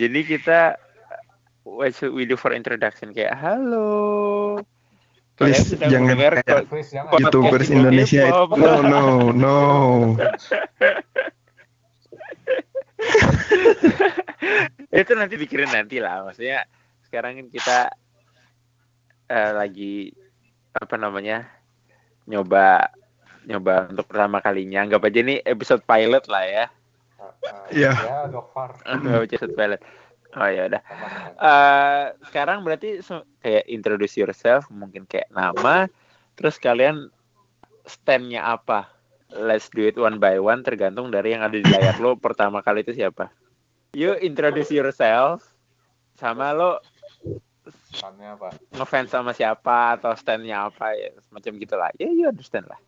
Jadi kita what should we do for introduction. Kayak halo. Please, sedang jangan kayak YouTubers Indo Indonesia itu. No no no. Itu nanti pikirin nanti lah. Maksudnya sekarang kan kita eh, lagi apa namanya nyoba nyoba untuk pertama kalinya. Anggap aja ini episode pilot lah ya Iya. Ya, so far. anggap aja episode pilot oh ya udah. Eh, sekarang berarti kayak introduce yourself mungkin kayak nama terus kalian standnya apa let's do it one by one tergantung dari yang ada di layar lo pertama kali itu siapa you introduce yourself sama lo Pesannya apa? ngefans sama siapa atau standnya apa ya semacam gitulah ya you understand lah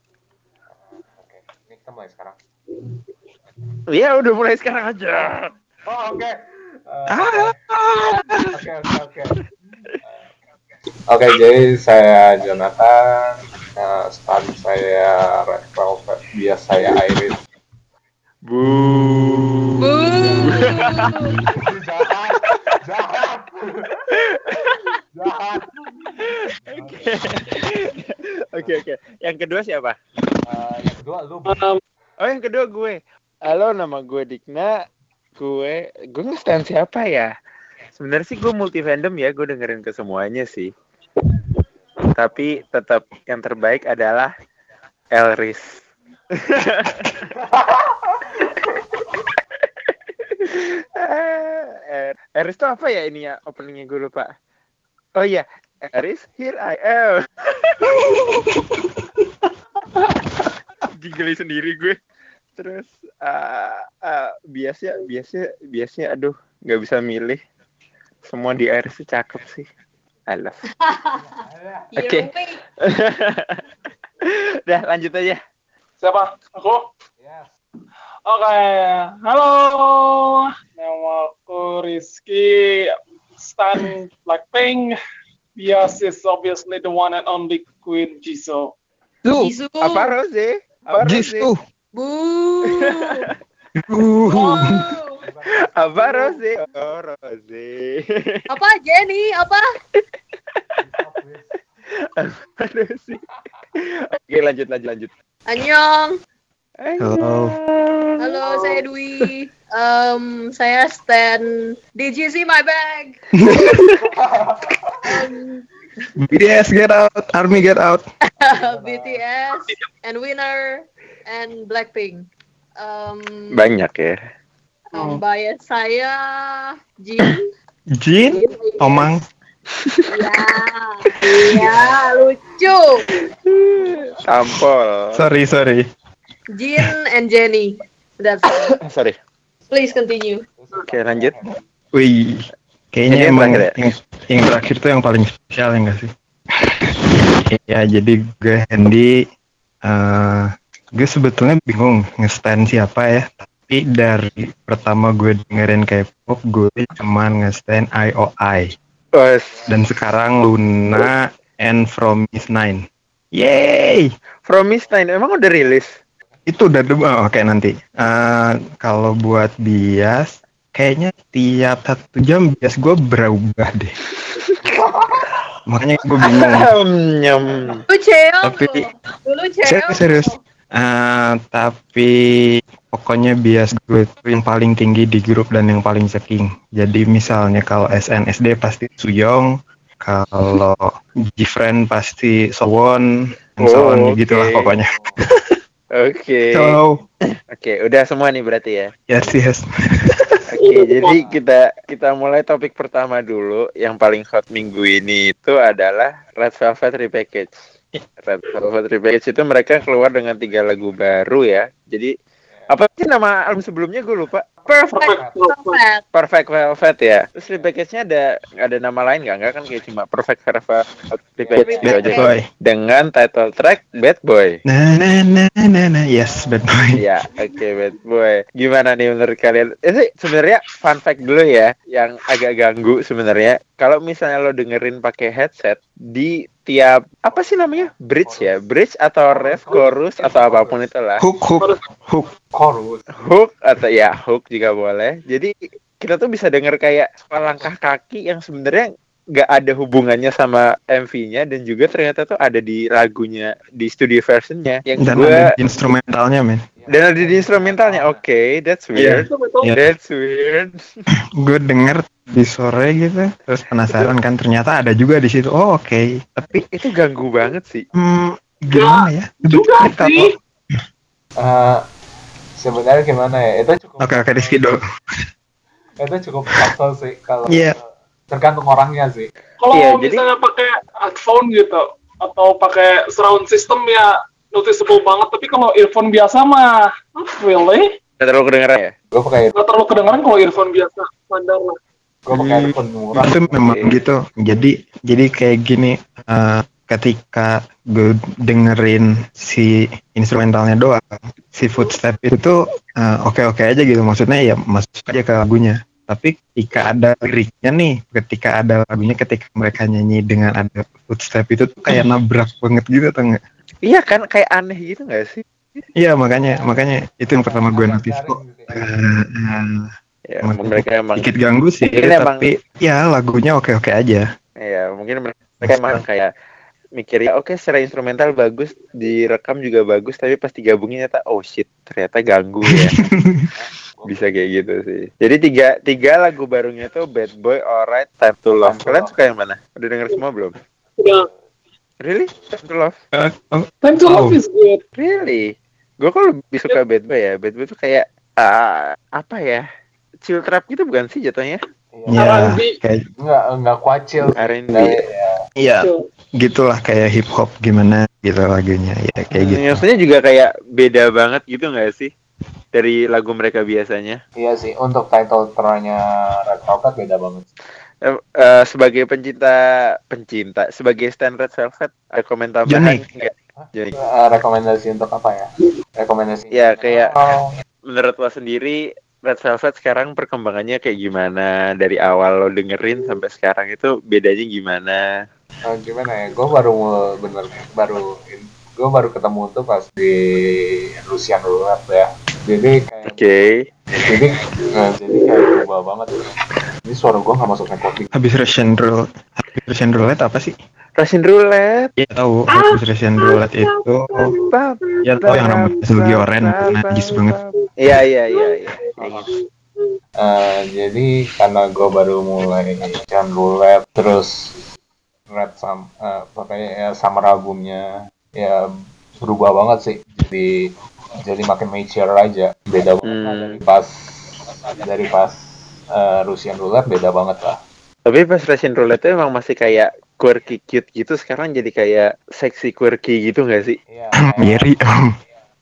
Oke. Ini kita mulai sekarang. Ya udah mulai sekarang aja Oh, oke. Eh, Ah. Oke, oke, oke. Eh, Oke, jadi saya Jonathan. Eh, stand saya Red Velvet, biasa saya Iris. bu jahat, jahat, jahat. oke oke oke yang kedua siapa Eh, yang kedua lu Oh yang kedua gue. Halo nama gue Dikna. Gue gue nge-stand siapa ya? Sebenarnya sih gue multi fandom ya, gue dengerin ke semuanya sih. Tapi tetap yang terbaik adalah Elris. Eh, Elris tuh apa ya ini ya openingnya gue lupa. Oh iya, Elris, here I am. Gigeli sendiri gue terus uh, uh, biasa biasa biasanya aduh nggak bisa milih semua di air sih cakep sih I love Oke. udah lanjut aja Siapa? Aku? Yes. Oke, halo. Nama aku Rizky. Stan Blackpink. Bias is obviously the one and only Queen Jisoo. tuh Jisoo. apa Rose apa Jisu Bu. Uh. apa Rose oh Rose Apa Jenny? Apa? apa Rose oke lanjut lanjut lanjut Annyeong. Halo. Halo, saya Dwi. Em, saya Stan DGC my bag. BTS get out Army get out BTS and Winner and Blackpink. Em, banyak ya em, bias saya Jin. Jin Omang Ya, ya lucu. tampol sorry sorry Jin and Jenny. That's all. sorry Please continue. oke lanjut Wih kayaknya Ini yang emang terakhir ya? yang, yang terakhir tuh yang paling spesial ya enggak sih ya jadi gue Hendy eh gue sebetulnya bingung nge-stand siapa ya tapi dari pertama gue dengerin K-pop gue cuman nge-stand IOI Bos, dan sekarang Luna and From Miss Nine. Yeay From Miss Nine emang udah rilis? Itu udah oh, oke nanti. Eh, kalau buat bias kayaknya tiap satu jam bias gue berubah deh. Makanya gue bingung. Nyam. Lu Tapi-. Dulu serius Eh, tapi pokoknya bias gue tuh yang paling tinggi di grup dan yang paling ceking jadi misalnya kalau SNSD pasti Suyong kalau Gfriend pasti Sowon and so on Oh, gitulah oke. pokoknya oke so oke udah semua nih berarti ya yes yes Oke, jadi kita kita mulai topik pertama dulu. Yang paling hot minggu ini itu adalah Red Velvet Repackage. Red Velvet Repackage itu mereka keluar dengan tiga lagu baru ya. Jadi apa sih nama album sebelumnya gue lupa. Perfect. Perfect. Perfect Velvet ya. Terus repackage-nya ada ada nama lain nggak? Nggak kan kayak cuma Perfect Velvet Repackage gitu bad aja. boy Dengan title track Bad Boy. na na na na na yes bad boy Iya, oke bad boy. Gimana nih menurut kalian? Ini sebenarnya fun fact dulu ya, yang agak ganggu sebenarnya. Kalau misalnya lo dengerin pakai headset di tiap apa sih namanya bridge ya, bridge atau ref, chorus atau apa pun itulah, hook hook hook Chorus. hook atau ya hook juga boleh. Jadi kita tuh bisa denger kayak suara langkah kaki yang sebenarnya nggak ada hubungannya sama MV-nya dan juga ternyata tuh ada di lagunya di studio versionnya yang Dan gue instrumentalnya, men. Dan ada di instrumentalnya oke that's weird Betul, betul. Iya. that's weird Gue denger di sore gitu, terus penasaran kan ternyata ada juga di situ. Oh, oke. Tapi itu ganggu banget sih hmm, gimana ya? Juga sih. Eh, sebenarnya gimana ya? Itu cukup. Oke, oke, Rizky dulu. Itu cukup subtle sih kalau Iya. tergantung orangnya sih. Kalau Iya, jadi- misalnya pakai headphone gitu atau pakai surround system ya noticeable banget. Tapi kalau earphone biasa mah, not really. Nggak terlalu kedengeran ya Gue pakai Nggak terlalu kedengeran kalau earphone biasa. Standar lah. gue pakai Hmm. headphone murah. itu memang Oke. gitu jadi jadi kayak gini eh, ketika gue dengerin si instrumentalnya doang si footstep itu oke oke aja gitu maksudnya ya masuk aja ke lagunya tapi ketika ada liriknya nih ketika ada lagunya ketika mereka nyanyi dengan ada footstep itu tuh kayak nabrak banget gitu atau enggak iya kan kayak aneh gitu nggak sih? Iya makanya makanya itu yang pertama gue notice kok. Eh, ya mereka emang dikit ganggu sih Mungkin emang- tapi ya lagunya oke oke aja. Ya mungkin mereka emang kayak mikir ya oke secara instrumental bagus direkam juga bagus tapi pas digabungin ternyata oh shit ternyata ganggu ya. Bisa kayak gitu sih. Jadi tiga tiga lagu barunya tuh Bad Boy Alright Time to Love. Kalian suka yang mana? Udah denger semua belum? Udah. Really Time to Love Eh, oh, Time to Oh. love is good. really gue kok lebih suka Bad Boy ya Bad Boy tuh kayak ah, apa ya chill trap gitu bukan sih jatuhnya Iya. ya kayak Enggak enggak kuacil. R&B ya. Iya, gitulah kayak hip hop gimana gitu lagunya ya kayak gitu. maksudnya juga kayak beda banget gitu nggak sih dari lagu mereka biasanya Iya sih, untuk title tracknya Red Velvet beda banget. Eh, eh, sebagai pencinta pencinta sebagai stand Red Velvet ada komentar tambahan Jonik. nggak Jonik? Eh, rekomendasi untuk apa ya? Rekomendasi. Ya, kayak- Oh, menurut lo sendiri Red Velvet sekarang perkembangannya kayak gimana dari awal lo dengerin sampai sekarang itu bedanya gimana eh, gimana ya? Gue baru mau- bener baru gue baru ketemu tuh pas di Rusian Roulette ya. Jadi kayak oke jadi eh, jadi kayak berubah banget. Ini suara gue nggak masuk recording. Habis Russian Roulette, habis Russian Roulette apa sih? Russian Roulette Ya tahu, habis Russian Roulette itu ya tahu yang rambutnya Zulgi Oren, najis banget. iya iya iya iya. Eh, jadi karena gue baru mulai Rusian Roulette terus Red Sam eh, pokoknya ya summer albumnya ya berubah banget sih. Jadi jadi makin mature aja. Beda banget Hmm. dari pas dari pas eh, Rusian Roulette beda banget lah. tapi pas Russian Roulette tuh emang masih kayak quirky cute gitu sekarang jadi kayak seksi quirky gitu nggak sih Iya. kayak- Miri.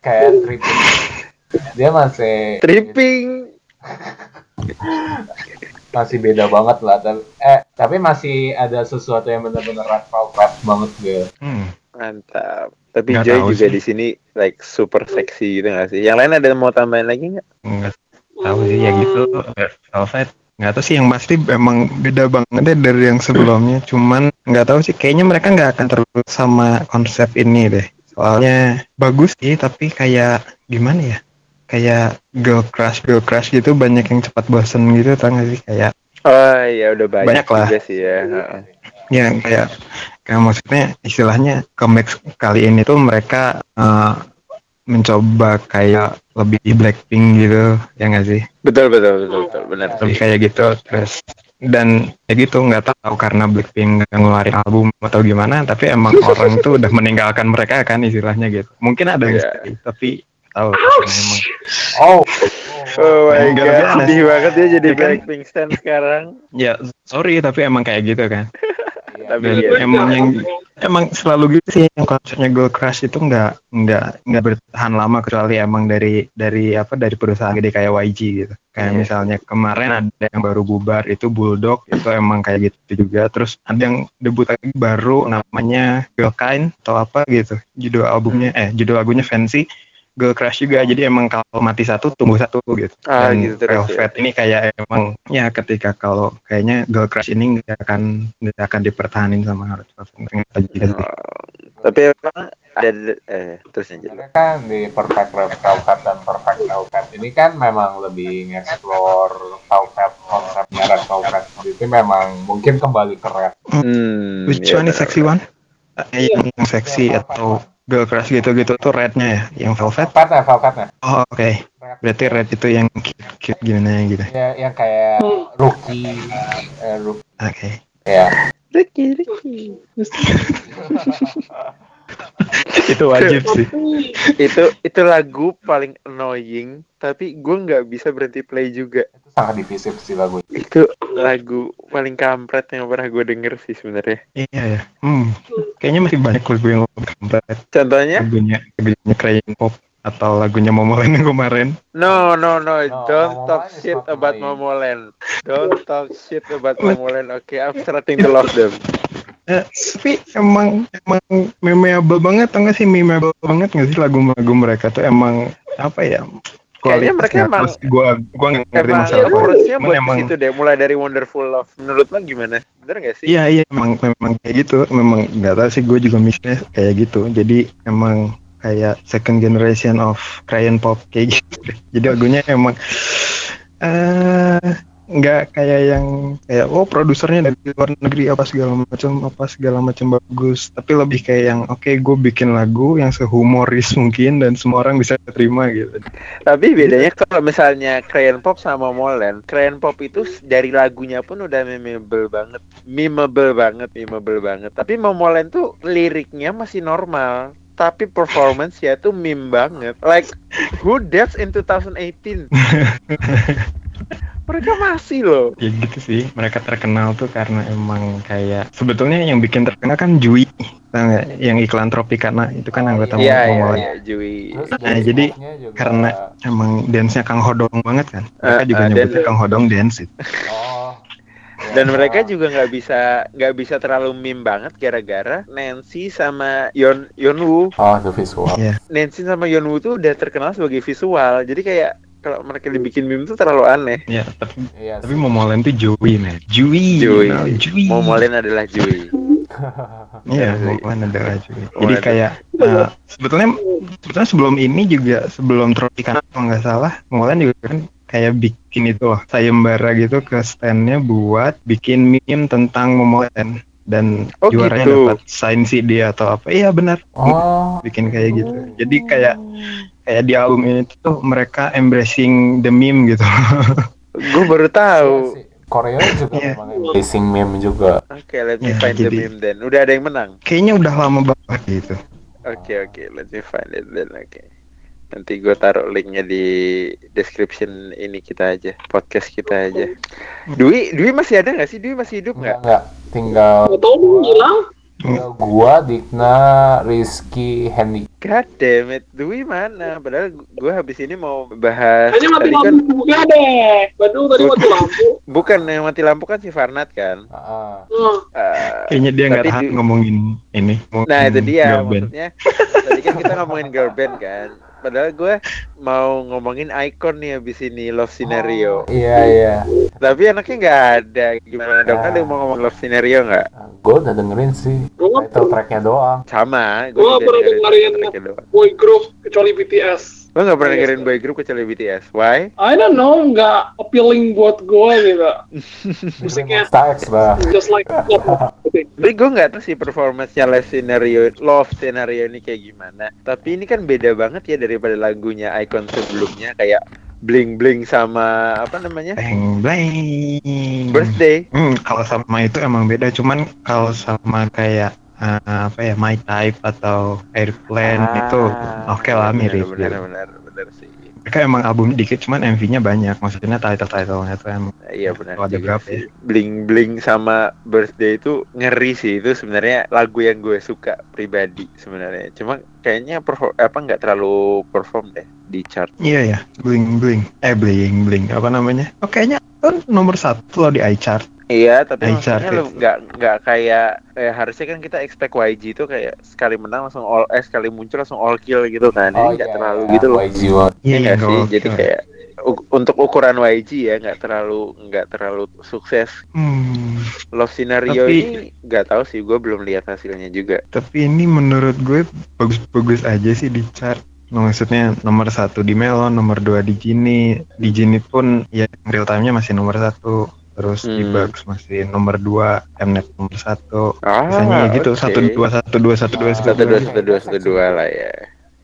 kayak tripping dia masih tripping masih beda banget lah tapi eh tapi masih ada sesuatu yang benar-benar red velvet banget gue Hmm. mantap tapi Joy juga sih. di sini like super seksi gitu nggak sih yang lain ada mau tambahin lagi nggak Nggak tahu sih ya gitu. Velvet nggak tahu sih yang pasti emang beda banget deh dari yang sebelumnya. Cuman nggak tahu sih kayaknya mereka nggak akan terus sama konsep ini deh. Soalnya bagus sih tapi kayak gimana ya? Kayak girl crush girl crush gitu banyak yang cepat bosen gitu tau nggak sih kayak oh ya udah banyak, Banyak lah. juga sih ya Heeh. ya kayak kayak maksudnya istilahnya comeback kali ini tuh mereka eh, mencoba kayak lebih Blackpink gitu ya nggak sih betul betul betul betul benar lebih kayak gitu terus dan ya gitu nggak tahu karena Blackpink nggak ngeluarin album atau gimana tapi emang orang tuh udah meninggalkan mereka kan istilahnya gitu mungkin ada yang Iya. sedih, tapi tahu emang oh Oh my god, sedih banget ya jadi Ya kan? Blackpink stand sekarang. ya sorry tapi emang kayak gitu kan. Tapi iya. emang yang emang selalu gitu sih yang konsepnya Girl Crush itu nggak nggak nggak bertahan lama kecuali emang dari dari apa dari perusahaan gede kayak YG gitu. Kayak Iya. misalnya kemarin ada yang baru bubar itu Bulldog itu emang kayak gitu juga. Terus ada yang debut lagi baru namanya Girl Kind atau apa gitu. Judul albumnya eh judul lagunya Fancy Girl Crush juga. Jadi emang kalau mati satu tumbuh satu gitu. Ah, dan gitu terus Velvet ini kayak emang ya ketika kalau kayaknya Girl Crush ini nggak akan nggak akan dipertahanin sama Red Velvet sih. Oh, tapi emang ada eh terus aja. Kan di Perfect Red Velvet dan Perfect Velvet ini kan memang lebih nge-explore Velvet rapnya Red Velvet itu memang mungkin kembali ke rap Hmm, Which iya one is sexy one? Eh, yang, yang seksi atau girl crush gitu-gitu tuh rednya ya, yang velvet. Velvetnya Velvetnya Oh oke, Red. berarti red itu yang cute, cute gimana gitu. ya yang kayak rookie eh, rookie Oke. ya Ricky, Ricky. itu wajib sih. itu itu lagu paling annoying tapi gue nggak bisa berhenti play juga itu sangat divisif sih lagu itu lagu paling kampret yang pernah gue denger sih sebenarnya Iya ya. Hmm. Kayaknya masih banyak lagu yang kampret. contohnya Lagunya lagunya Crayon Pop atau lagunya Momoland yang kemarin. no no no No, don't talk shit about mine. Momoland don't talk shit about Momoland oke I'm starting to love them Eh, tapi emang emang memorable banget atau nggak sih? Memorable banget nggak sih lagu-lagu mereka tuh? Emang apa ya? Kayaknya mereka emang- gua gua nggak ngerti emang masalah Cuman buat emang situ deh mulai dari Wonderful Love menurut lo gimana? Bener gak sih? Iya iya memang memang kayak gitu. Memang nggak tahu sih gue juga mikirnya kayak gitu. Jadi emang kayak second generation of crayon pop kayak gitu. Jadi lagunya emang eh nggak kayak yang kayak oh produsernya dari luar negeri apa segala macam apa segala macam bagus tapi lebih kayak yang oke gue bikin lagu yang sehumoris mungkin dan semua orang bisa terima gitu Tapi bedanya kalau misalnya Crayon Pop sama Molen, Crayon Pop itu dari lagunya pun udah memeable banget, memeable banget, memeable banget. Tapi Momolen tuh liriknya masih normal, tapi performance ya tuh meme banget. Like who that's in 2018? Mereka masih loh. ya gitu sih mereka terkenal tuh karena emang kayak sebetulnya yang bikin terkenal kan Jui nggak? yang iklan Tropicana itu kan Oh, anggota iya, Iya, iya, iya, Jui. Nah, jadi juga- karena emang dance-nya Kang Hodong banget kan mereka Eh, juga eh, nyebutnya dan- Kang Hodong dance itu oh Dan mereka oh. juga nggak bisa nggak bisa terlalu meme banget gara-gara Nancy sama Yon Yonwoo oh the visual Iya. Nancy sama Yonwoo tuh udah terkenal sebagai visual. Jadi kayak kalau mereka dibikin meme tuh terlalu aneh. ya tapi iya tapi sih. Momoland tuh Jui man Jui Jui. you know, Jui Momolen adalah Jui. iya Jui. Momoland adalah Jui jadi kayak eh, sebetulnya sebetulnya sebelum ini juga sebelum Tropicana kalau nggak salah Momoland juga kan kayak bikin itu loh sayembara gitu ke standnya buat bikin meme tentang Momoland dan Oh, juaranya gitu. dapat sign CD atau apa iya benar oh bikin kayak gitu jadi kayak kayak di album ini tuh mereka embracing the meme gitu Gue baru iya tahu. sih. Korea juga Iya. memang embracing meme juga Oke, let me Ya, find the jadi- meme then. Udah ada yang menang. kayaknya udah lama banget gitu Oke, oke, let me find it then. Oke. Nanti gue taruh linknya di description ini kita aja, podcast kita aja. Dwi, Dwi masih ada nggak sih? Dwi masih hidup enggak nggak? enggak tinggal Gak tau hilang. Tinggal gua Dikna Rizky Hendy God damn it, Dwi mana? Padahal gue habis ini mau bahas Hanya mati tadi kan lampu gak deh. Bandung tadi mati lampu. bukan yang mati lampu kan si Farnat kan. Hmm. Eh, kayaknya dia nggak tahan di- ngomongin ini ngomongin Nah itu dia maksudnya tadi kan kita ngomongin girl band kan padahal gue mau ngomongin icon nih abis ini love scenario. Iya iya. Tapi anaknya nggak ada. Gimana dong? Ada yang mau ngomong love scenario nggak? Gue udah dengerin sih. Gua nggak tracknya doang. Sama gue Gua juga pernah dengerin dengerin- tracknya doang. Boy group kecuali BTS. Lo nggak pernah Yes, dengerin boy group kecuali BTS why? I don't know, nggak appealing buat gue gitu. Musiknya lah just like tapi gue nggak tahu sih performance-nya love scenario love scenario ini kayak gimana. Tapi ini kan beda banget ya daripada lagunya icon sebelumnya kayak bling bling sama apa namanya? Bang blang. birthday. Hmm, kalau sama itu emang beda, cuman kalau sama kayak eh, apa ya My Type atau Airplane Ah, itu oke lah mirip. benar gitu. benar benar sih Mereka emang album dikit, cuman MV-nya banyak. Maksudnya title-titlenya tuh emang iya benar ada berapa sih. bling bling sama birthday itu ngeri sih itu sebenarnya lagu yang gue suka pribadi sebenarnya cuma kayaknya perform apa nggak terlalu perform deh di chart Iya ya, bling bling, eh bling bling, apa namanya? Oh kayaknya kan nomor satu loh di iChart. Iya, tapi Ay, maksudnya nggak nggak kayak eh, harusnya kan kita expect YG itu kayak sekali menang langsung all eh sekali muncul langsung all kill gitu kan. Ini nggak terlalu gitu loh. YG. Iya nggak nggak sih? Jadi kayak untuk ukuran YG ya nggak terlalu nggak terlalu sukses. Hmm, Love scenario Tapi- ini nggak tahu sih, gue belum lihat hasilnya juga. tapi ini menurut gue bagus-bagus aja sih di chart. Nah, maksudnya nomor satu di Melon, nomor dua di Gini, di Gini pun ya real time-nya masih nomor satu. Terus di Hmm. Bucks masih nomor 2, Mnet nomor 1. Ah, Misalnya ya gitu, satu dua satu dua satu dua Satu dua satu dua satu dua lah ya.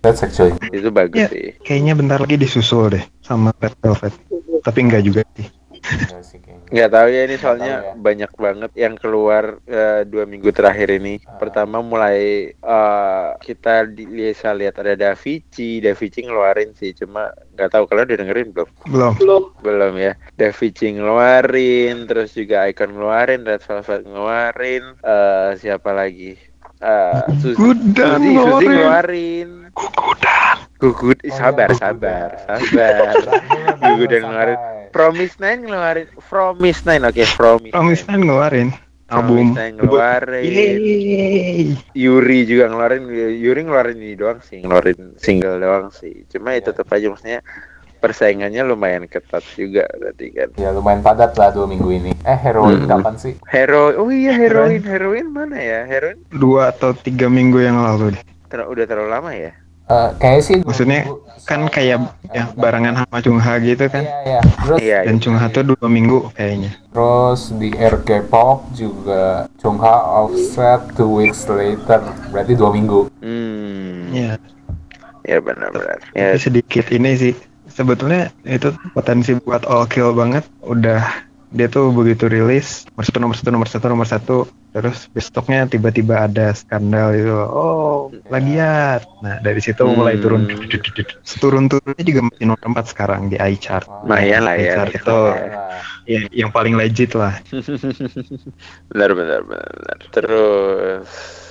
That's actually Itu bagus Iya. sih. Kayaknya bentar lagi disusul deh sama Red Velvet. Tapi enggak juga sih. Kayaknya. Nggak tahu ya ini soalnya ya. banyak banget yang keluar eh, dua minggu terakhir ini. Ah. Pertama mulai eh, kita di- bisa lihat ada Davici, Davici ngeluarin sih, cuma nggak tahu kalian udah dengerin belum? Belum. belum Belum ya. Davici ngeluarin, terus juga Icon ngeluarin, Red Velvet ngeluarin, eh siapa lagi? Eh Suzy, Gugudan Suzy, Suzy ngeluarin. ngeluarin. Gugudan. Gugut, Oh, sabar, iya, sabar, Gugudan. sabar. Gugudan ngeluarin. Promise Nine ngeluarin Promise Nine oke Promise, Promise Nine. Nine ngeluarin album. Promise Nine ngeluarin Yeay. Yuri juga ngeluarin Yuri ngeluarin ini doang sih ngeluarin single doang sih cuma ya Iya. tetap aja maksudnya persaingannya lumayan ketat juga berarti kan Ya lumayan padat lah dua minggu ini. Eh heroin Hmm. kapan sih? Hero oh iya heroin heroin mana ya heroin Dua atau tiga minggu yang lalu deh. ter- udah terlalu lama ya Eh kayaknya sih Maksudnya minggu. Kan kayak Eh, ya bentar. barengan sama Chungha gitu kan. Iya iya. Terus iya Dan iya. Chungha tuh dua minggu kayaknya. terus di RK Pop juga Chungha offset two weeks later berarti dua minggu. hmm Iya. ya benar-benar ya sedikit ini sih sebetulnya itu potensi buat all kill banget udah dia tuh begitu rilis nomor satu nomor satu nomor satu nomor satu. Terus besoknya tiba-tiba ada skandal itu. Oh plagiat. Nah dari situ Hmm. mulai turun turun turunnya juga masih nomor empat sekarang di iChart. Lumayan lah ya. iChart itu Nah, ya, yang paling legit lah. Benar benar benar. terus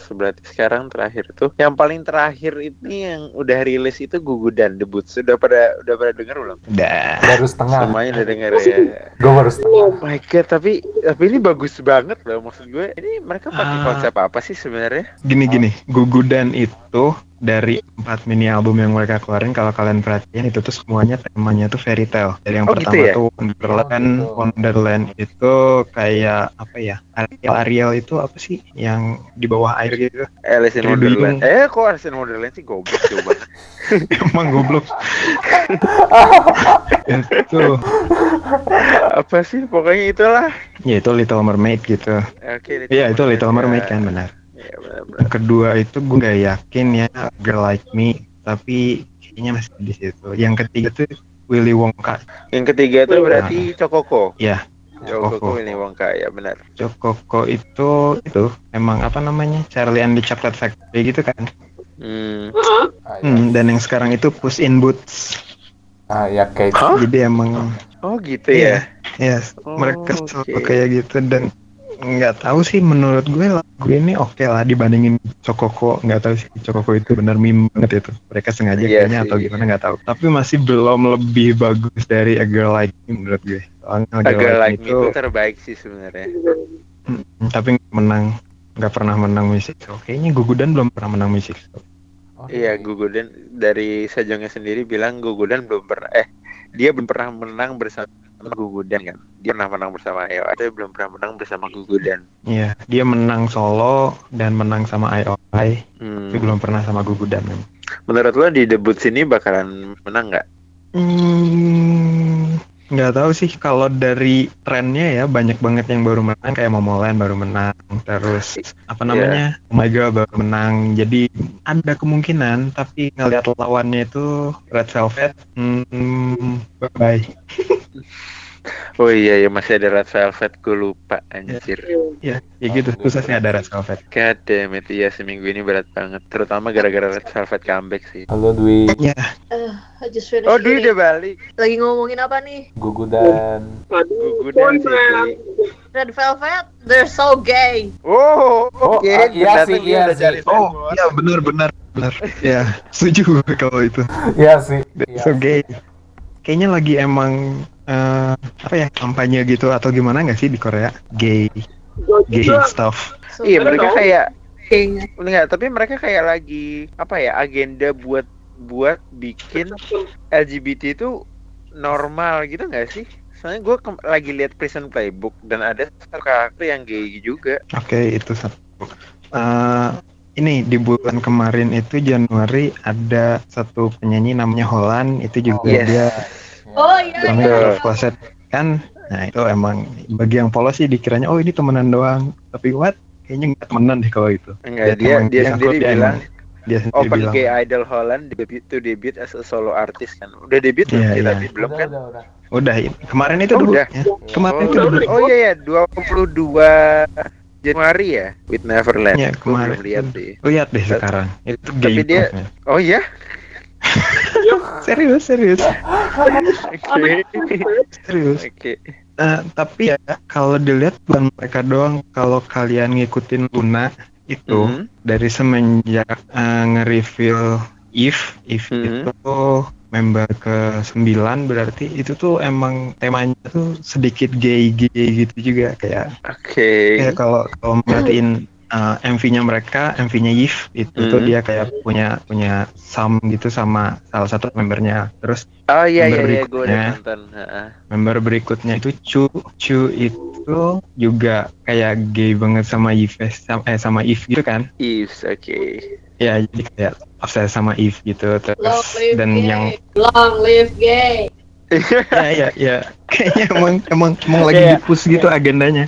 berarti sekarang terakhir tuh yang paling terakhir ini yang udah rilis itu Gugudan debut sudah pada udah pada denger belum udah baru setengah. semuanya udah denger ya Gue baru setengah. Oh my god, tapi tapi ini bagus banget loh maksud gue. Ini mereka pakai Ah. konsep apa sih sebenarnya? gini gini Gugudan itu dari empat mini album yang mereka keluarin kalau kalian perhatiin itu tuh semuanya temanya tuh fairy tale dari yang Oh, gitu pertama ya? tuh Wonderland Oh, gitu. Wonderland itu kayak apa ya Ariel Ariel itu apa sih yang di bawah air gitu Alice in Wonderland. Eh, kok Alice in Wonderland sih goblok banget. emang goblok itu apa sih? Pokoknya itulah. ya itu Little Mermaid gitu Oke. iya itu Little Mermaid kan benar Iya yang kedua itu gue nggak yakin ya Girl Like Me tapi kayaknya masih di situ yang ketiga tuh Willy Wonka Yang ketiga itu berarti Cokoko. ya Cokoko Cokoko. ini Wongka ya benar. Cokoko itu itu emang apa namanya Charlie and the Chocolate Factory gitu kan Hmm. Hmm, dan yang sekarang itu Puss in Boots Ah, ya kayak Hah? jadi emang Oh gitu ya. ya Oh, mereka selalu oke. kayak gitu dan nggak tahu sih menurut gue lagu ini oke lah dibandingin Cokoko nggak tahu sih Cokoko itu benar meme banget itu. Mereka sengaja Iya kayaknya sih. atau gimana nggak tahu. Tapi masih belum lebih bagus dari A Girl Like Me menurut gue. Soalnya A Girl Agak Like like Me itu itu terbaik sih sebenarnya. hmm, tapi menang nggak pernah menang musik. Show kayaknya Gugudan belum pernah menang musik show Oh, Iya, Gugudan dari Sejongnya sendiri bilang Gugudan belum pernah eh dia belum pernah menang bersama Gugudan kan. Dia pernah menang bersama Ayo, tapi belum pernah menang bersama Gugudan. Iya, dia menang solo dan menang sama IOI, Hmm. tapi belum pernah sama Gugudan. Menurut lo di debut sini bakalan menang nggak? Hmm, nggak tahu sih kalau dari trennya ya banyak banget yang baru menang kayak Momoland baru menang, terus apa namanya, Oh My Girl baru menang. Jadi ada kemungkinan, tapi ngelihat lawannya itu Red Velvet, hmm, bye bye. Oh iya ya masih ada Red Velvet gue lupa anjir. Ya, ya gitu. Susah sih ada Red Velvet. God damn it, iya seminggu ini berat banget. Terutama gara-gara Red Velvet comeback sih. Halo Dwi, Ya, I just finished Oh Dwi udah balik. Lagi ngomongin apa nih? Gugudan. Aduh, Gugudan sih. boyfriend. Dwi. Red Velvet? They're so gay. Oh, Oh, oke. ah, iya Ternyata sih, dia iya sih. oh, fanboy. ya benar benar benar. Ya, setuju kalau itu. Iya sih. Iya. So gay. Kayaknya lagi emang eh, apa ya kampanye gitu atau gimana nggak sih di Korea gay gay stuff. So Iya mereka tahu. kayak enggak, tapi mereka kayak lagi apa ya agenda buat buat bikin LGBT itu normal gitu nggak sih? Soalnya gue lagi lihat Prison Playbook dan ada satu karakter yang gay juga. Oke itu satu. Eh, ini di bulan kemarin itu Januari ada satu penyanyi namanya Holland itu juga Yes. dia Oh iya. namanya Closet kan Nah itu emang bagi yang polos sih dikiranya oh ini temenan doang. Tapi what? Kayaknya nggak temenan deh kalau itu. Enggak, dia emang dia ngaku sendiri dia bilang emang- dia sendiri Open bilang Gay Idol Holland debut to debut as a solo artist kan. Udah debut Iya, sih iya. tapi belum udah, kan? udah, udah. udah ini- kemarin itu Oh, dulu udah. ya. Kemarin Oh, itu dulu. oh iya ya 22 Januari ya with Neverland. Ya, Gua kemarin. lihat sih. Lihat deh sekarang. Itu gay Tapi dia-. Oh iya? serius serius Oke. serius. Oke. Eh, tapi ya kalau dilihat bukan mereka doang. Kalau kalian ngikutin Luna itu Mhm. dari semenjak eh, nge-reveal Eve, Eve Mhm. itu member ke 9 berarti itu tuh emang temanya tuh sedikit gay-gay gitu juga kayak Oke. kayak kalau kalau merhatiin uh, MV-nya mereka, MV-nya Yves itu tuh Mhm. dia kayak punya punya sam gitu sama salah satu membernya. Terus Oh iya iya member iya gue udah nonton. Member berikutnya itu Chu, Chu itu juga kayak gay banget sama Yves sama, eh sama Yves gitu kan. Eves, oke. Ya jadi kayak obses sama Yves gitu terus Long live dan gay. yang Long live gay. ya ya ya kayaknya emang emang emang lagi Kayak- di push gitu agendanya.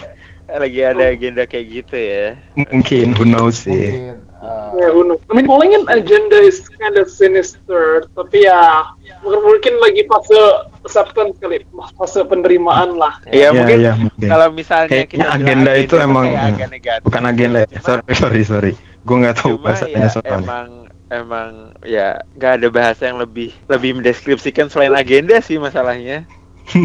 Lagi ada agenda kayak gitu ya. Mungkin who knows sih. mungkin uh, Ya, who knows? I mean, calling it agenda is kind of sinister, tapi ya mungkin, mungkin lagi fase acceptance kali, fase penerimaan lah. Ya, Ya, mungkin ya, mungkin. kalau misalnya Kayaknya kita agenda itu mah emang- negatif. Bukan agenda ya. Sorry sorry sorry. Gue nggak tahu Cuma bahasanya ya soalnya. emang emang ya nggak ada bahasa yang lebih lebih mendeskripsikan selain agenda sih masalahnya.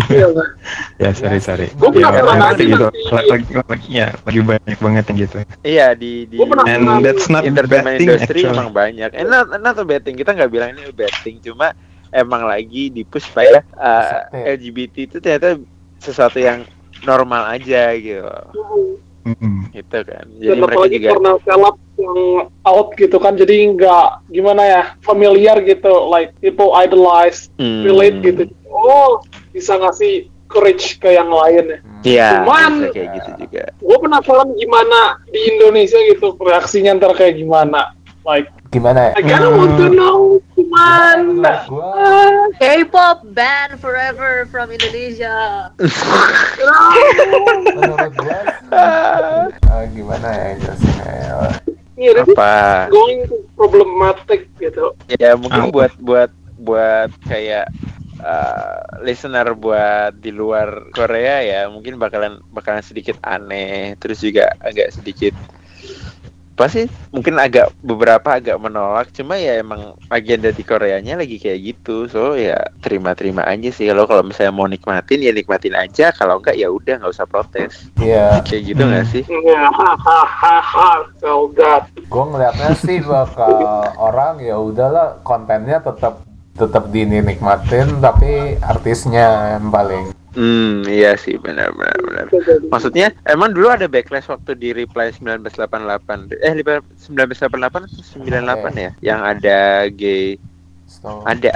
Iya? Ya sorry sorry. Gua Ya, emang aja gitu. Lagi, lagi, ya, lagi banyak banget yang gitu. Iya di di Gua pernah- And that's not entertainment thing industry actually. emang banyak. Eh, not, not thing. Kita nggak bilang ini thing, cuma emang lagi di push supaya uh. LGBT itu ternyata sesuatu yang normal aja gitu. Mm-mm. Gitu kan. Jadi Dan apalagi juga karena seleb yang out gitu kan, jadi nggak gimana ya, familiar gitu, like people idolize, Hmm. relate gitu. Oh, bisa ngasih courage ke yang lain ya. Iya, Cuman- bisa kayak gitu juga. Gue penasaran gimana di Indonesia gitu reaksinya ntar kayak gimana. Like, gimana ya? I kinda want to know gimana. Ah, K-pop ban forever from Indonesia. menurut gua uh, gimana ya jelasinnya ya Iya, this is Apa? going problematic gitu. Ya mungkin Apa? buat buat buat kayak uh, listener buat di luar Korea ya mungkin bakalan bakalan sedikit aneh terus juga agak sedikit pasti mungkin agak beberapa agak menolak cuma ya emang agenda di Koreanya lagi kayak gitu. So ya terima-terima aja sih. Kalau kalau misalnya mau nikmatin ya nikmatin aja. Kalau enggak ya udah nggak usah protes. Iya, kayak gitu nggak sih? Ya, gue ngeliatnya sih bakal orang ya udahlah kontennya tetap tetap dinikmatin tapi artisnya yang paling hmm iya sih benar benar benar. Maksudnya emang dulu ada backlash waktu di Reply 1988 eh 1988 atau 98 ya? Yang ada gay so, ada.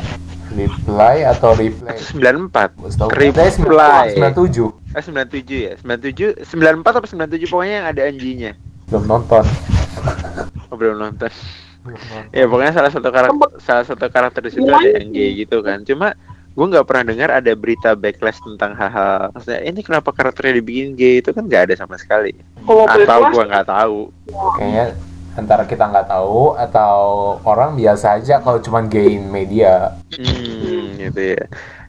Reply atau replay? Atau 94 Setahu gue Reply. sembilan tujuh. Eh 97 ya? 97 94 atau 97 pokoknya yang ada anjinya belum nonton. Oh, belum nonton. Belum nonton. ya pokoknya salah satu karakter salah satu karakter di situ ada yang gay gitu kan. Cuma gue nggak pernah dengar ada berita backlash tentang hal-hal maksudnya ini kenapa karakternya dibikin gay? Itu kan nggak ada sama sekali. Kalau atau gue nggak tahu. Kayaknya antara kita nggak tahu atau orang biasa aja kalau cuman gain media. Hmm, gitu ya.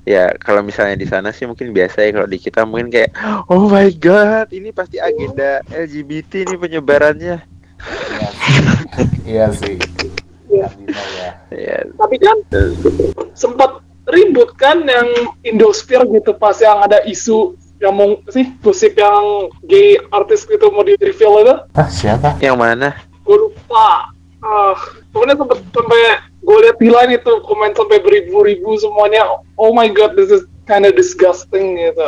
Ya, kalau misalnya di sana sih mungkin biasa ya, kalau di kita mungkin kayak, oh my god, ini pasti agenda LGBT nih penyebarannya. iya sih. Iya sih. Iya. Ya Ya, tapi kan sempat ribut kan yang Indosphere gitu pas yang ada isu yang mau sih gosip yang gay artis gitu mau di reveal itu. Ah siapa? Yang mana? gue lupa. Ah pokoknya sempet sampai gue lihat di line itu komen sampai beribu-ribu semuanya. Oh my god this is kind of disgusting gitu.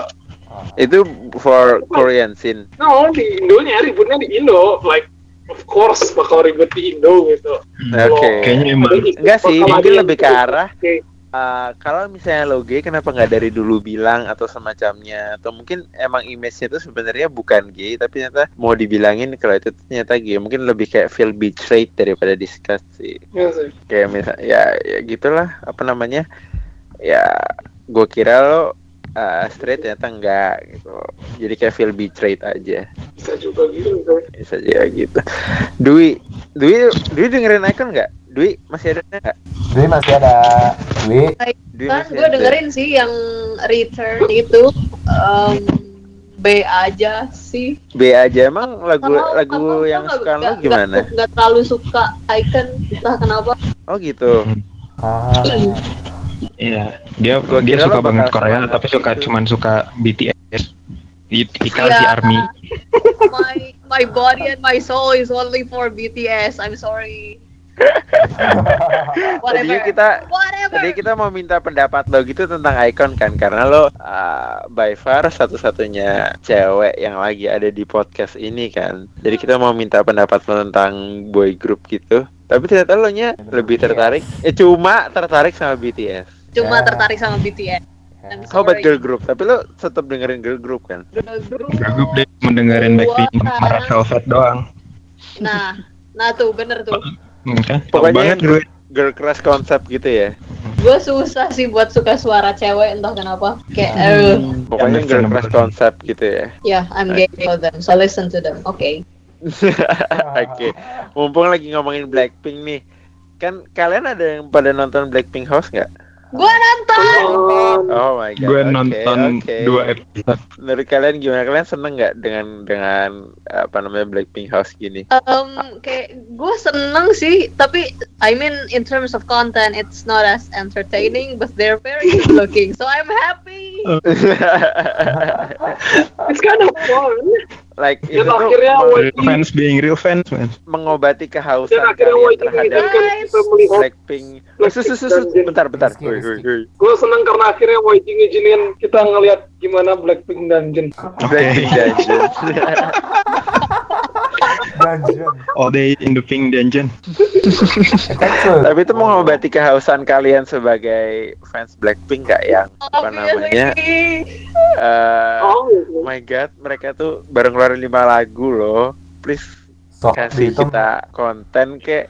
Itu for Korean scene. no di Indonya ributnya di Indo. Like of course bakal ribut di Indo gitu. Oke. Kayaknya emang Enggak sih, mungkin lebih ke arah Oke. Uh, kalau misalnya lo gay kenapa nggak dari dulu bilang atau semacamnya atau mungkin emang image-nya itu sebenarnya bukan gay tapi ternyata mau dibilangin kalau itu ternyata gay mungkin lebih kayak feel betrayed daripada disgust sih Iya sih. kayak misal ya ya gitulah apa namanya ya gue kira lo uh, straight ternyata enggak gitu. Jadi kayak feel betrayed aja. Bisa juga gitu. Bisa aja gitu. Dwi, Dwi, Dwi dengerin Icon nggak? Dwi masih ada nggak? Dwi masih ada. Dwi. Dwi kan masih gue ada. dengerin sih yang return itu um, B aja sih B aja emang lagu Sama- lagu sama- yang suka lo nggak- gimana? nggak- nggak terlalu suka icon entah kenapa Oh gitu. Ah, Iya, dia Gua dia suka banget Korea tapi suka gitu. cuman suka BTS. Ikal si Iya. Army. my my body and my soul is only for BTS I'm sorry Tadinya kita whatever Tadi kita mau minta pendapat lo gitu tentang Icon kan karena lo uh, by far satu-satunya cewek yang lagi ada di podcast ini kan. Jadi kita mau minta pendapat lo tentang boy group gitu. Tapi ternyata lo nya lebih tertarik, eh cuma tertarik sama BTS. cuma Ya. tertarik sama BTS How about girl group? Tapi lo tetap dengerin girl group kan? Girl group. Deh mendengarin Blackpink Red Velvet doang. nah nah tuh bener tuh Pokoknya gue. girl crush konsep gitu ya. gue susah sih buat suka suara cewek entah kenapa kayak eh Pokoknya girl crush konsep gitu ya. ya I'm gay for them so listen to them oke Oke, mumpung lagi ngomongin Blackpink nih, kan kalian ada yang pada nonton Blackpink House nggak? Gue nonton Oh my god. Gue nonton oke. dua episode. Menurut kalian gimana? Kalian seneng nggak dengan dengan apa namanya Blackpink House gini? Um, kayak gue seneng sih, tapi I mean in terms of content, it's not as entertaining, but they're very good looking, so I'm happy. It's kind of fun. Like Dan itu akhirnya Real fans being real fans, man. mengobati kehausan Dan akhirnya kalian terhadap Blackpink. Eh, sus, sus, sus, sus. Bentar, bentar. Gue seneng karena akhirnya YG ngizinin kita ngelihat gimana Blackpink Dungeon. Blackpink Dungeon. Dungeon. All day in the pink dungeon. Tapi itu mengobati kehausan kalian sebagai fans Blackpink gak yang apa namanya? Eh, Oh, Oh my god, mereka tuh baru ngeluarin lima lagu loh. Please Sok kasih kita konten kek.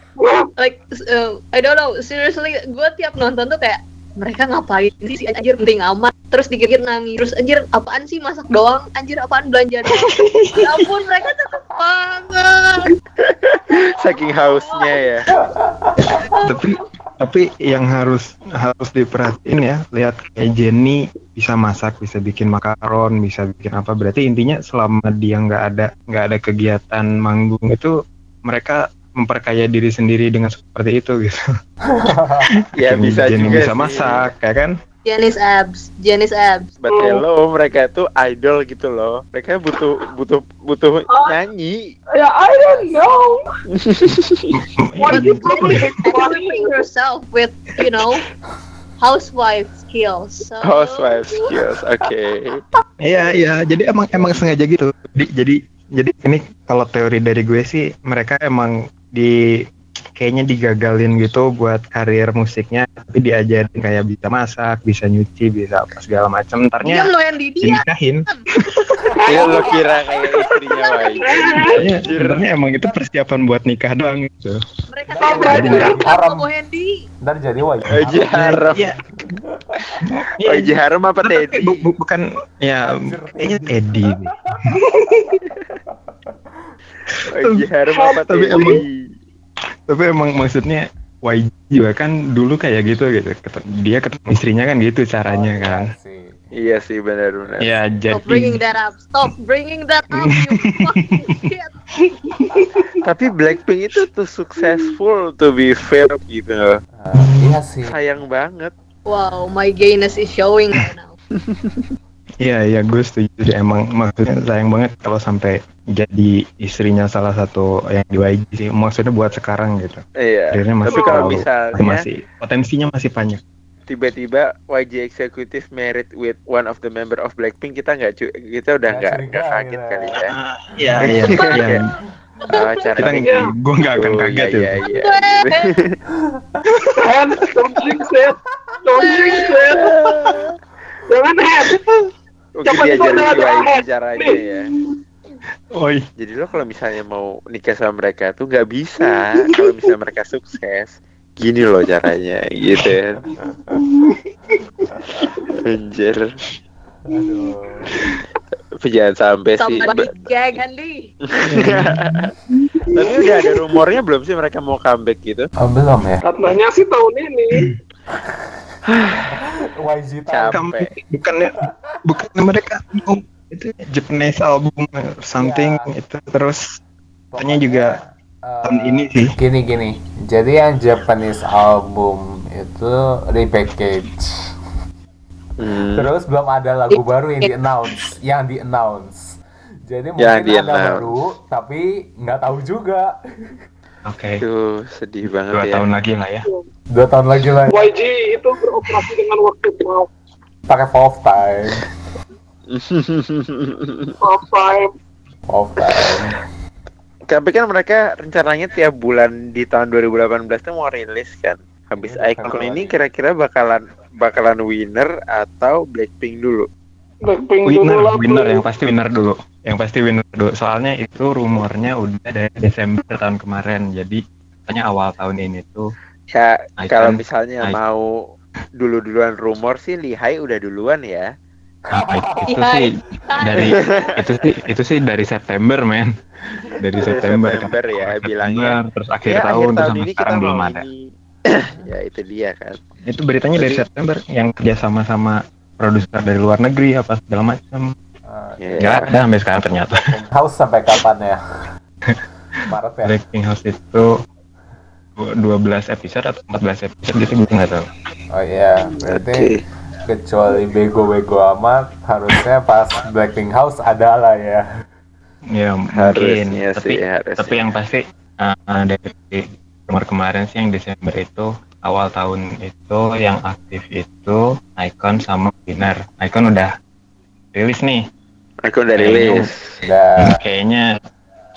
like uh, I don't know, seriously, gue tiap nonton tuh kayak mereka ngapain? Sih anjir penting amat. Terus dikit-dikit nangis. Terus anjir apaan sih masak doang? Anjir apaan belanja doang? Ya ampun mereka cakep banget. Saking hausnya ya. tapi tapi yang harus harus diperhatiin ya lihat kayak Jenny bisa masak bisa bikin makaron bisa bikin apa. Berarti intinya selama dia nggak ada nggak ada kegiatan manggung itu mereka memperkaya diri sendiri dengan seperti itu gitu Ya Jenny- bisa juga bisa sih. masak ya kan Janice abs Janice abs But hello, mereka itu idol gitu loh. Mereka butuh butuh butuh nyanyi. ya I don't know. What is it probably yourself with you know housewife skills so Housewife skills. Oke. Iya iya jadi emang emang sengaja gitu. Jadi jadi jadi ini kalau teori dari gue sih mereka emang di kayaknya digagalin gitu buat karir musiknya tapi diajarin kayak bisa masak, bisa nyuci, bisa apa segala macam. Ntarnya lo yang di dia dinikahin. Iya lo kira kayak istrinya YG. Sebenarnya sebenarnya emang itu persiapan buat nikah doang gitu. mereka berarti haram. Ntar jadi wajib. YG haram. Iya. YG haram apa Teddy? Bu- bu- bukan ya kayaknya Teddy. apa Tapi emang- Tapi emang maksudnya YG juga kan dulu kayak gitu gitu. Dia ketemu istrinya kan gitu caranya kan. Sih. Iya sih benar-benar. Ya stop bringing jadi that up stop bringing that up you Tapi Blackpink itu tuh successful to be fair gitu. Ah, iya sih. Sayang banget. wow my gayness is showing right now Iya iya gue setuju sih. emang maksudnya sayang banget kalau sampai jadi istrinya salah satu yang di YG sih maksudnya buat sekarang gitu. Iya. Karirnya masih Tapi kalau terlalu- misalnya masih potensinya masih banyak. tiba-tiba YG executive married with one of the member of Blackpink kita nggak cu- kita udah Nggak nggak nggak kaget kali ya. Iya iya iya. Oh, cara Kita gue nggak akan Oh, kaget iya, ya. iya, And don't jinx it. Don't jinx it. Jangan head. Mungkin diajarin ada YG head. caranya Nih. ya. Oi. Jadi lo kalau misalnya mau nikah sama mereka tuh nggak bisa kalau misalnya mereka sukses. Gini loh caranya gitu ya. Anjir. Aduh. Jangan sampai sih. Gag Andi. Tapi udah ada rumornya belum sih mereka mau comeback gitu? Oh, belum ya? Katanya sih tahun ini. YG Capek. Bukannya bukannya mereka itu Japanese album something Iya. itu terus katanya juga Eh, tahun ini sih Gini gini. Jadi yang Japanese album itu repackage. Hmm. Terus belum ada lagu baru yang di announce, yang di announce. Jadi mungkin Yang ada baru, tapi nggak tahu juga. Oke Aduh, sedih banget dua ya. tahun lagi lah ya Dua tahun lagi lah. YG itu beroperasi dengan waktu mau Pakai Pop Time. half time. Pop Time. Tapi kan mereka rencananya tiap bulan di tahun 2018 tuh mau rilis kan. Habis Iya, Icon ini kira-kira bakalan bakalan winner atau Blackpink dulu. Blackpink dulu winner lah. winner yang pasti winner dulu yang pasti winner dulu soalnya itu rumornya udah dari Desember tahun kemarin jadi katanya awal tahun ini tuh Ya Icon- kalau misalnya Icon. mau dulu-duluan rumor sih Lihai udah duluan ya. nah, itu sih dari itu sih itu sih dari September men dari September, September ya, September, bilangnya. terus akhir Ya, tahun terus sampai sekarang kita belum ada ya itu dia kan. itu beritanya dari September yang kerja sama sama produser dari luar negeri apa segala macam Ya. nggak ada sampai sekarang ternyata House sampai kapan ya? Maret ya? Breaking House itu 12 episode atau 14 episode gitu gue nggak tahu Oh iya, berarti kecuali bego-bego amat, harusnya pas Blackpink House ada lah ya. ya mungkin Harusnya tapi sih, harusnya. tapi yang pasti uh, dari rumor kemarin sih yang Desember itu awal tahun itu yang aktif itu Icon sama Winner Icon udah rilis nih Aku udah rilis. Udah, kayaknya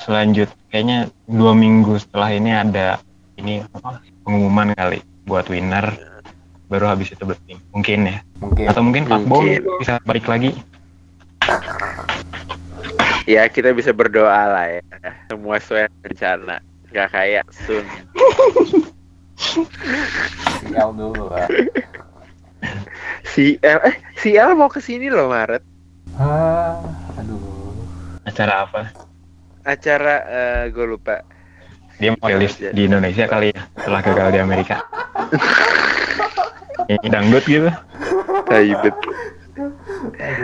selanjut kayaknya dua minggu setelah ini ada ini apa pengumuman kali buat Winner baru habis itu Blackpink mungkin ya mungkin. atau mungkin Pak bisa balik lagi Ya kita bisa berdoa lah ya. Semua sesuai rencana. Gak kayak Sun. Sial dulu lah. Si eh si L mau ke sini loh Maret. Ah. Acara apa Acara eh gue lupa. dia mau rilis di Indonesia kali ya setelah gagal di Amerika ini dangdut gitu Taibet.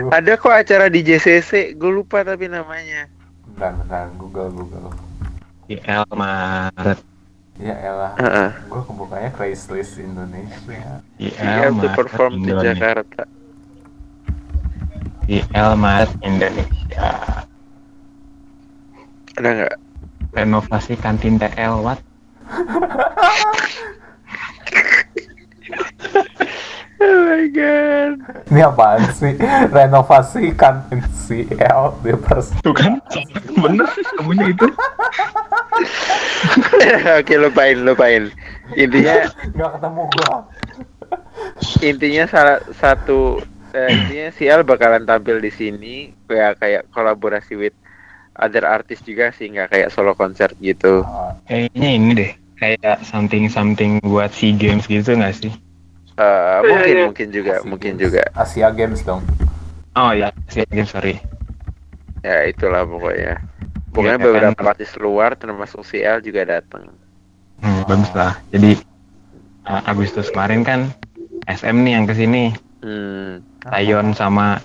Ada kok acara di JCC, gue lupa tapi namanya. Bentar, bentar, Google, Google. di L Maret Ya elah, Heeh. gue kebukanya Craigslist Indonesia. di Iya Maret perform di Indonesia Jakarta. di L Maret Indonesia Ada nggak? renovasi kantin TL what Oh my god. Ini apaan sih? Renovasi kantin CL di pers. tuh kan bener kamunya itu Oke lupain lupain. Intinya Nggak ketemu gua. intinya salah satu eh, intinya si L bakalan tampil di sini kayak kayak kolaborasi with other artist juga sih nggak kayak solo konser gitu. Kayaknya ini deh kayak something something buat SEA Games gitu nggak sih Eh, Iya, mungkin iya. mungkin juga Asia mungkin Games. juga Asia Games dong. oh ya SEA Games sorry ya itulah pokoknya. Pokoknya Iya, beberapa kan. artis luar termasuk si L juga datang. hmm, bagus lah jadi uh, Agustus kemarin kan SM nih yang ke sini Hmm. Taeyeon sama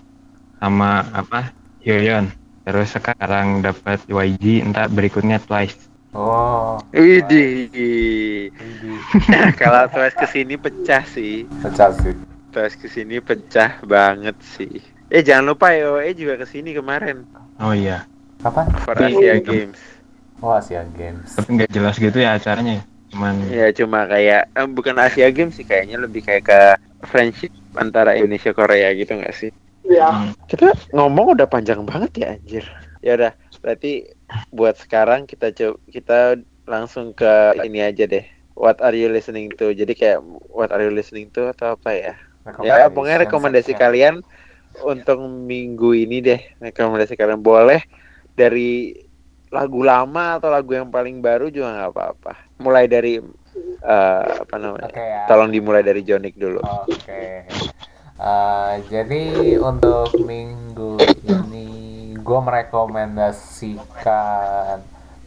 sama apa Hyoyeon terus sekarang dapat YG entar berikutnya Twice Oh, Widih. Kalau Twice ke sini pecah sih. pecah sih. Twice ke sini pecah banget sih. Eh jangan lupa YOE juga ke sini kemarin oh iya Kapan? for Asia Games. Oh, Asia Games. tapi nggak jelas gitu ya acaranya cuman Ya cuma kayak eh, bukan Asia Games sih kayaknya lebih kayak ke friendship antara Indonesia Korea gitu nggak sih? Ya, hmm, Kita ngomong udah panjang banget ya anjir. Ya udah, berarti buat sekarang kita coba kita langsung ke ini aja deh. What are you listening to? Jadi kayak what are you listening to atau apa ya? Ya pokoknya rekomendasi kalian untuk minggu ini deh. Rekomendasi kalian boleh dari lagu lama atau lagu yang paling baru juga nggak apa-apa. Mulai dari eh, apa namanya? Oke ya. Tolong dimulai dari Jonik dulu. Oke. Eh, jadi untuk minggu ini gue merekomendasikan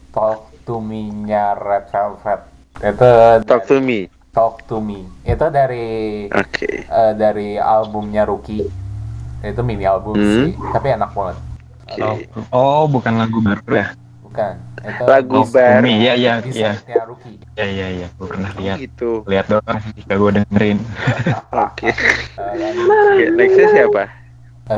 Talk to Me-nya Red Velvet. Itu Talk to me. Talk to Me. Itu dari Oke. eh, dari albumnya Rookie. Itu mini album Hmm. sih, tapi enak banget. Oke. Oh, bukan lagu baru ya? Bukan. Itu Lagu baru. Ini ya ya di ya. site-nya Rookie. Ya ya ya, gue pernah lihat. Gitu. Lihat doang gak gue dengerin. Oke. Oke, Nextnya siapa?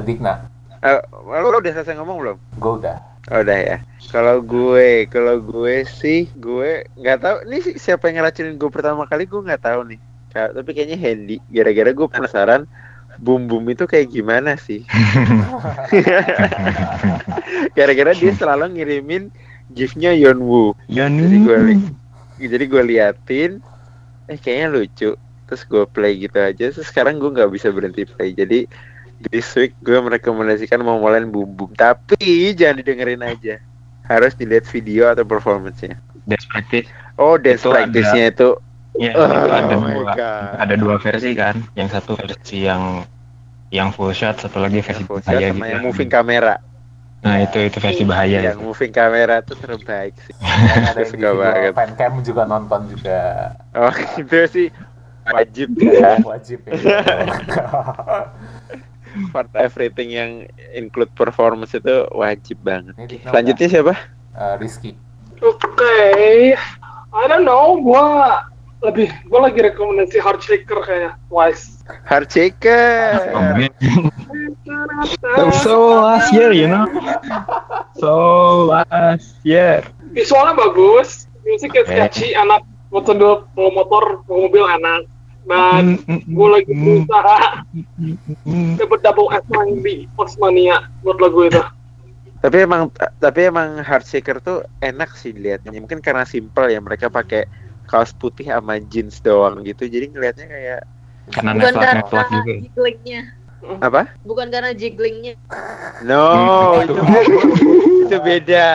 Digna, Eh, lo udah selesai ngomong belum? gue udah. Oh, udah ya. Kalau gue, kalau gue sih, gue nggak tahu. Ini sih siapa yang ngeracunin gue pertama kali gue nggak tahu nih. Tapi kayaknya Handy. Gara-gara gue penasaran boom itu kayak gimana sih? Gara-gara dia selalu ngirimin gifnya Yeonwoo. Jadi gue jadi gue liatin, eh kayaknya lucu. Terus gue play gitu aja. Terus sekarang gue nggak bisa berhenti play. Jadi this week gue merekomendasikan mau mulai boom. Tapi jangan didengerin aja. Harus dilihat video atau performance-nya. Dance practice. Oh, dance Itu ada- practice-nya itu. Ya, Oh itu ada dua. Ada dua versi kan. Yang satu versi yang yang full shot, satu lagi versi Full shot bahaya sama gitu. yang moving kamera. Nah, itu itu versi bahaya yang itu. moving kamera tuh terbaik sih. Ada Suka video banget. fancam juga nonton juga. Oh, itu sih wajib ya. Wajib ya. Part everything yang include performance itu wajib banget. Selanjutnya siapa? Eh, Rizky. Oke, I don't know, gua lebih gua lagi rekomendasi Hard Shaker kayak Twice. Hard Shaker. So, so last year, you know. So last year. Visualnya bagus, musiknya Oke. catchy, enak buat sambil bawa motor, bawa mobil enak. Dan Mm, mm, gue lagi mm, berusaha mm. dapat double S di Osmania buat lagu itu. Tapi emang tapi emang Hard Shaker tuh enak sih dilihatnya. Mungkin karena simple ya mereka pakai kaos putih sama jeans doang gitu. Jadi ngelihatnya kayak Karena Bukan network karena network juga. jigglingnya. apa? Bukan karena jigglingnya. No, Hmm, itu itu. beda.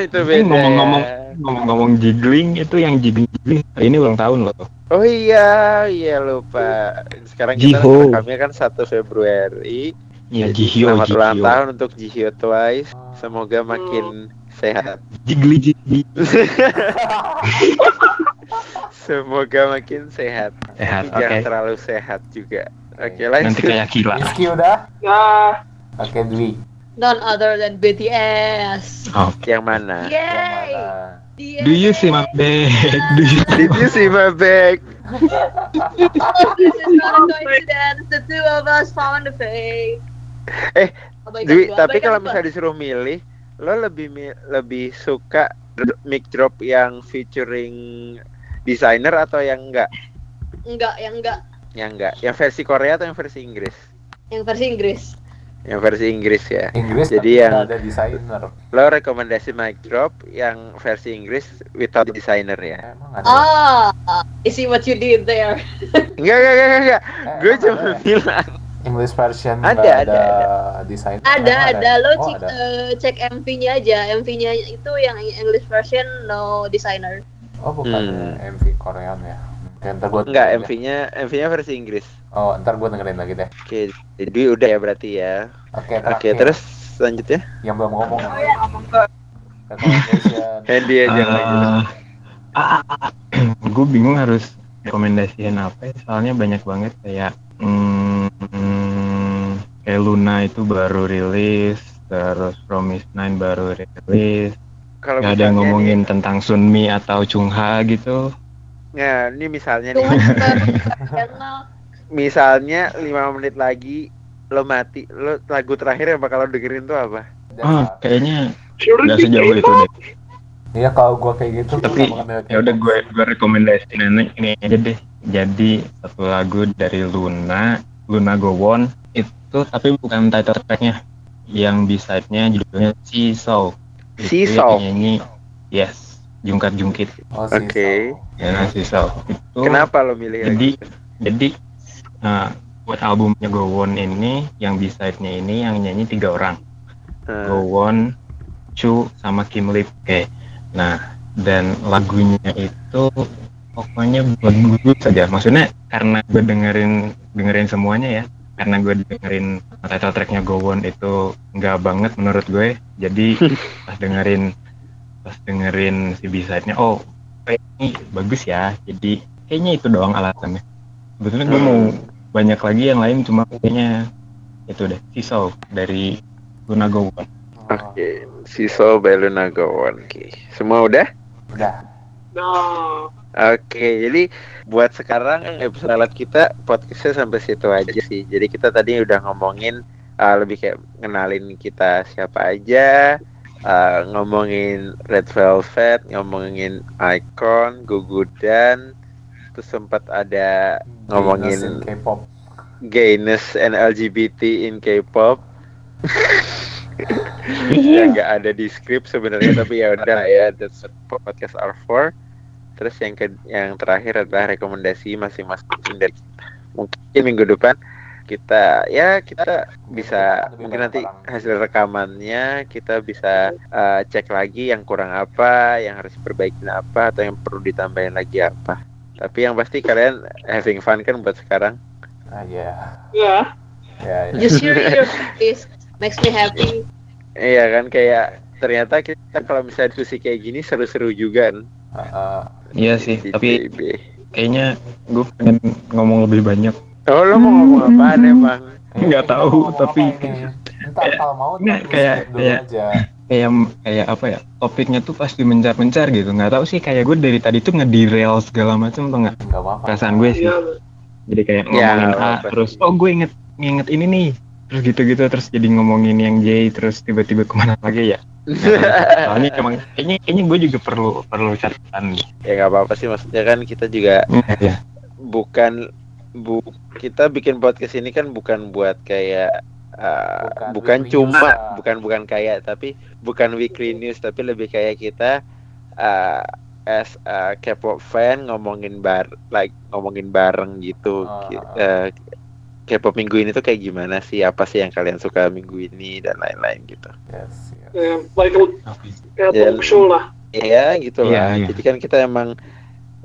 itu beda. Ngomong-ngomong ngomong-ngomong jiggling itu yang jiggling jiggling ini ulang tahun loh. Oh iya, iya lupa. Sekarang kita Jiho. rekamnya kan 1 Februari. Ya Jadi Jihyo Selamat ulang Jihyo. tahun untuk Jihyo Twice. Semoga makin sehat. Jiggly jiggly. Semoga makin sehat. Sehat, jangan oke. terlalu sehat juga. Oke, Nanti lanjut. kayak gila. Rizky udah? Ya, Oke, Dwi. None other than BTS. Oh. Yang mana? Yang Yay! mana? BTS. Do you see my bag? Do you Did you see my bag? This is not a coincidence. The two of us found a fake. Eh, Dwi, tapi kalau misalnya disuruh milih, lo lebih lebih suka mic drop yang featuring designer atau yang enggak? enggak, yang enggak, Yang enggak. Yang versi Korea atau yang versi Inggris? yang versi Inggris. Yang versi Inggris ya. Inggris Jadi tapi yang- ada desainer. Lo rekomendasi mic drop yang versi Inggris without designer ya? Emang ada. Ah, I see what you did there. Enggak, enggak, enggak, enggak. Eh, Gue cuma ada. bilang. English version Ada, nggak ada, desainer. ada, Emang ada. Lo Oh, cek, ada. eh, cek MV-nya aja. MV-nya itu yang English version no designer. Oh, bukan Hmm. MV Korean ya. Oke, ntar gua Enggak, MV-nya MV-nya versi Inggris. ya. Oh, ntar gua dengerin lagi deh. Oke, jadi udah ya berarti ya. Oke, Oke, terakhir. terus selanjutnya yang belum ngomong. Oh. Recommendation. Handy aja lagi. gue bingung harus rekomendasiin apa ya, soalnya banyak banget kayak hmm, hmm, kayak Luna itu baru rilis terus Promise Nine baru rilis. Kalau nggak ada yang ngomongin tentang Sunmi atau Chungha gitu. Nih, ya, ini misalnya nih, misalnya lima menit lagi lo mati, lo lagu terakhir yang bakal lo dengerin tuh apa? ah kayaknya be sejauh itu deh. Iya, kalau gua kayak gitu tapi ya udah gue gue rekomendasiin ini, ini aja deh. Jadi satu lagu dari Luna Luna Gowon itu tapi bukan title tracknya yang beside-nya judulnya Seesaw Seesaw? nyanyi yes jungkat jungkit Oh, Oke. so. ya nah, Seesaw itu Kenapa lo milih jadi lagu itu? jadi nah, buat albumnya Gowon ini yang beside-nya ini yang nyanyi tiga orang Eh, Gowon, Chu, sama Kim Lip. Oke. Nah, dan lagunya itu pokoknya bagus saja. Maksudnya karena gue dengerin dengerin semuanya ya. Karena gue dengerin title tracknya Go On itu nggak banget menurut gue. Jadi pas dengerin pas dengerin si B-side-nya oh ini bagus ya. Jadi kayaknya itu doang alasannya. Sebetulnya gue mau banyak lagi yang lain cuma kayaknya itu deh Siso dari Luna Go On. Oke, Siso by Luna Gowon. Oke, semua udah? Udah. Nah, Oke, jadi buat sekarang episode kita podcastnya sampai situ aja sih. Jadi kita tadi udah ngomongin uh, lebih kayak ngenalin kita siapa aja, uh, ngomongin Red Velvet, ngomongin Icon, Gugudan, terus sempat ada Ngomongin- K-pop. gayness and LGBT in K-pop. yang nggak ada di skrip sebenarnya tapi ya udah lah ya that's what podcast are for terus yang ke yang terakhir adalah rekomendasi masing-masing dari mungkin minggu depan kita ya kita bisa Lebih mungkin nanti orang. hasil rekamannya kita bisa uh, cek lagi yang kurang apa yang harus diperbaikin apa atau yang perlu ditambahin lagi apa tapi yang pasti kalian having fun kan buat sekarang Ah, ya. ya. Ya, ya. Just hearing your voice makes me happy. Iya kan kayak ternyata kita kalau misalnya diskusi kayak gini seru-seru juga kan. Ah, ah. Iya sih Di tapi TB. kayaknya gue pengen ngomong lebih banyak Oh lo mau ngomong apaan emang? Nggak Kita tahu, ngomong tapi- apa ini? Ntar kalau mau Nggak, tapi kayak- dulu kayak- aja. kayak kayak apa ya topiknya tuh pasti mencar-mencar gitu nggak tahu sih kayak gue dari tadi tuh ngederail segala macam tuh nggak perasaan gue sih Iya. jadi kayak Ya, ngomongin nggak A terus oh gue inget inget ini nih terus gitu-gitu terus jadi ngomongin yang J terus tiba-tiba ke mana lagi ya soalnya emang kayaknya kayaknya gue juga perlu perlu catatan ya nggak apa-apa sih maksudnya kan kita juga ya bukan bu kita bikin podcast ini kan bukan buat kayak uh, Bukan bukan, cuma news. bukan bukan kayak tapi bukan weekly news tapi lebih kayak kita uh, as a K-pop fan ngomongin bar like ngomongin bareng gitu. Ah, uh, K-pop minggu ini tuh kayak gimana sih? Apa sih yang kalian suka minggu ini? Dan lain-lain gitu. Yes, Ya, baik kayak Ya. talk show lah. Iya gitu lah. Iya, iya. Jadi kan kita emang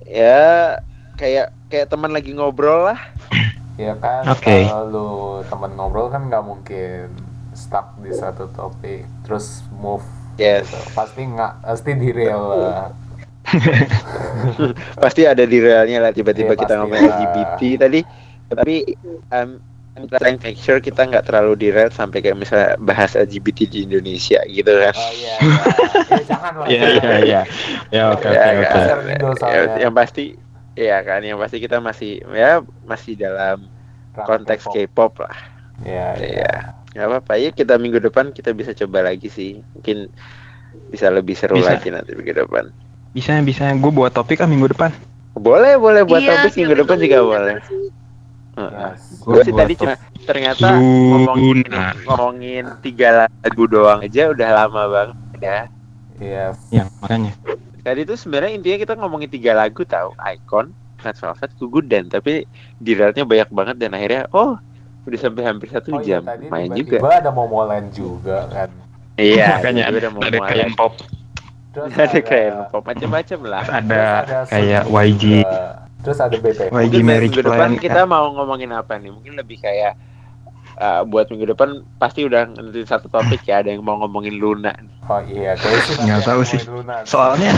ya kayak kayak teman lagi ngobrol lah. Ya kan, Oke. kalau lu temen ngobrol kan nggak mungkin stuck di satu topik, terus move. Yes. gitu. Pasti nggak, pasti di real lah. Pasti ada di realnya lah tiba-tiba Iya, kita lah. LGBT tadi. Tapi um, to make sure kita nggak terlalu di real sampai kayak misalnya bahas LGBT di Indonesia gitu kan. Oh iya, iya. Ya, jangan lah. iya iya iya ya oke Ya, oke oke Dasar Indo Ya, yang pasti ya kan yang pasti kita masih ya masih dalam Ranah konteks K-pop. K-pop lah. Iya, iya. Iya. Gak apa-apa ya kita minggu depan kita bisa coba lagi sih. Mungkin bisa lebih seru Bisa. lagi nanti minggu depan. bisa bisa gue buat topik kan minggu depan Boleh, boleh buat Iya, topik minggu depan juga boleh. sih. Yes. Gue sih tadi cuma ternyata ngomongin ngomongin tiga lagu doang aja udah lama banget ya. Yes. ya makanya Tadi tuh sebenarnya intinya kita ngomongin tiga lagu tahu, Icon, Red Velvet, Gugudan, tapi di realnya banyak banget dan akhirnya oh udah sampai hampir satu Oh iya, jam, tadi main tiba-tiba juga. ada Momoland juga kan. Iya, makanya ada kayak pop Terus Ada kayak pop macam-macam lah. ada terus ada kayak YG juga. Terus ada BP. Mungkin minggu depan kita mau ngomongin apa nih? Mungkin lebih kayak uh, buat minggu depan pasti udah nentuin satu topik ya. Ada yang mau ngomongin Luna. Oh iya, Nggak nanti tahu sih. Luna. soalnya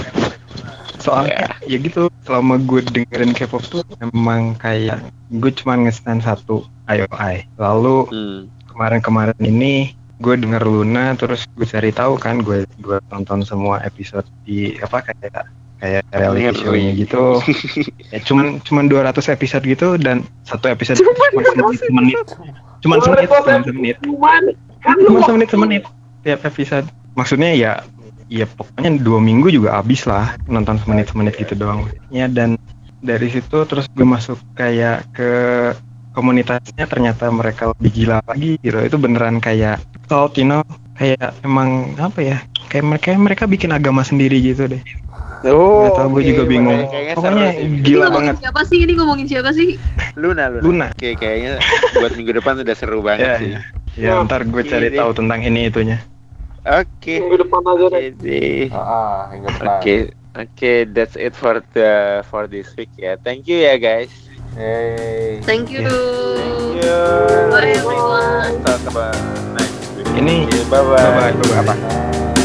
soalnya ya gitu selama gue dengerin K-pop tuh emang kayak gue cuma ngestan satu IOI lalu Hmm. kemarin-kemarin ini gue denger Luna terus gue cari tahu kan gue gue tonton semua episode di apa kayak kayak reality Ngeri. show-nya gitu. Ya cuman cuman 200 episode gitu dan satu episode cuma semenit semenit. cuman semenit cuman semenit. Cuman kan lu cuma semenit semenit tiap episode. Maksudnya ya ya pokoknya dua minggu juga habis lah nonton semenit semenit gitu doang. Ya dan dari situ terus gue masuk kayak ke komunitasnya ternyata mereka lebih gila lagi gitu. Itu beneran kayak cult you know? Kayak emang apa ya? Kayak mereka mereka bikin agama sendiri gitu deh Oh, Nggak tahu, gue oke, juga bingung. Kayaknya Pokoknya Gila banget. siapa sih? Ini ngomongin siapa sih? Luna, Luna. Luna. Oke, kayaknya buat minggu depan udah seru banget ya sih. ya, ya ntar gue cari Oke, tahu tentang ini itunya Oke. minggu depan aja deh. Jadi, Ah, hingga oke, oke, that's it for the for this week ya. Thank you ya guys. Hey. Thank you. Thank you. Bye everyone. Talk about next week. Ini bye bye. bye-bye, bye-bye. Apa?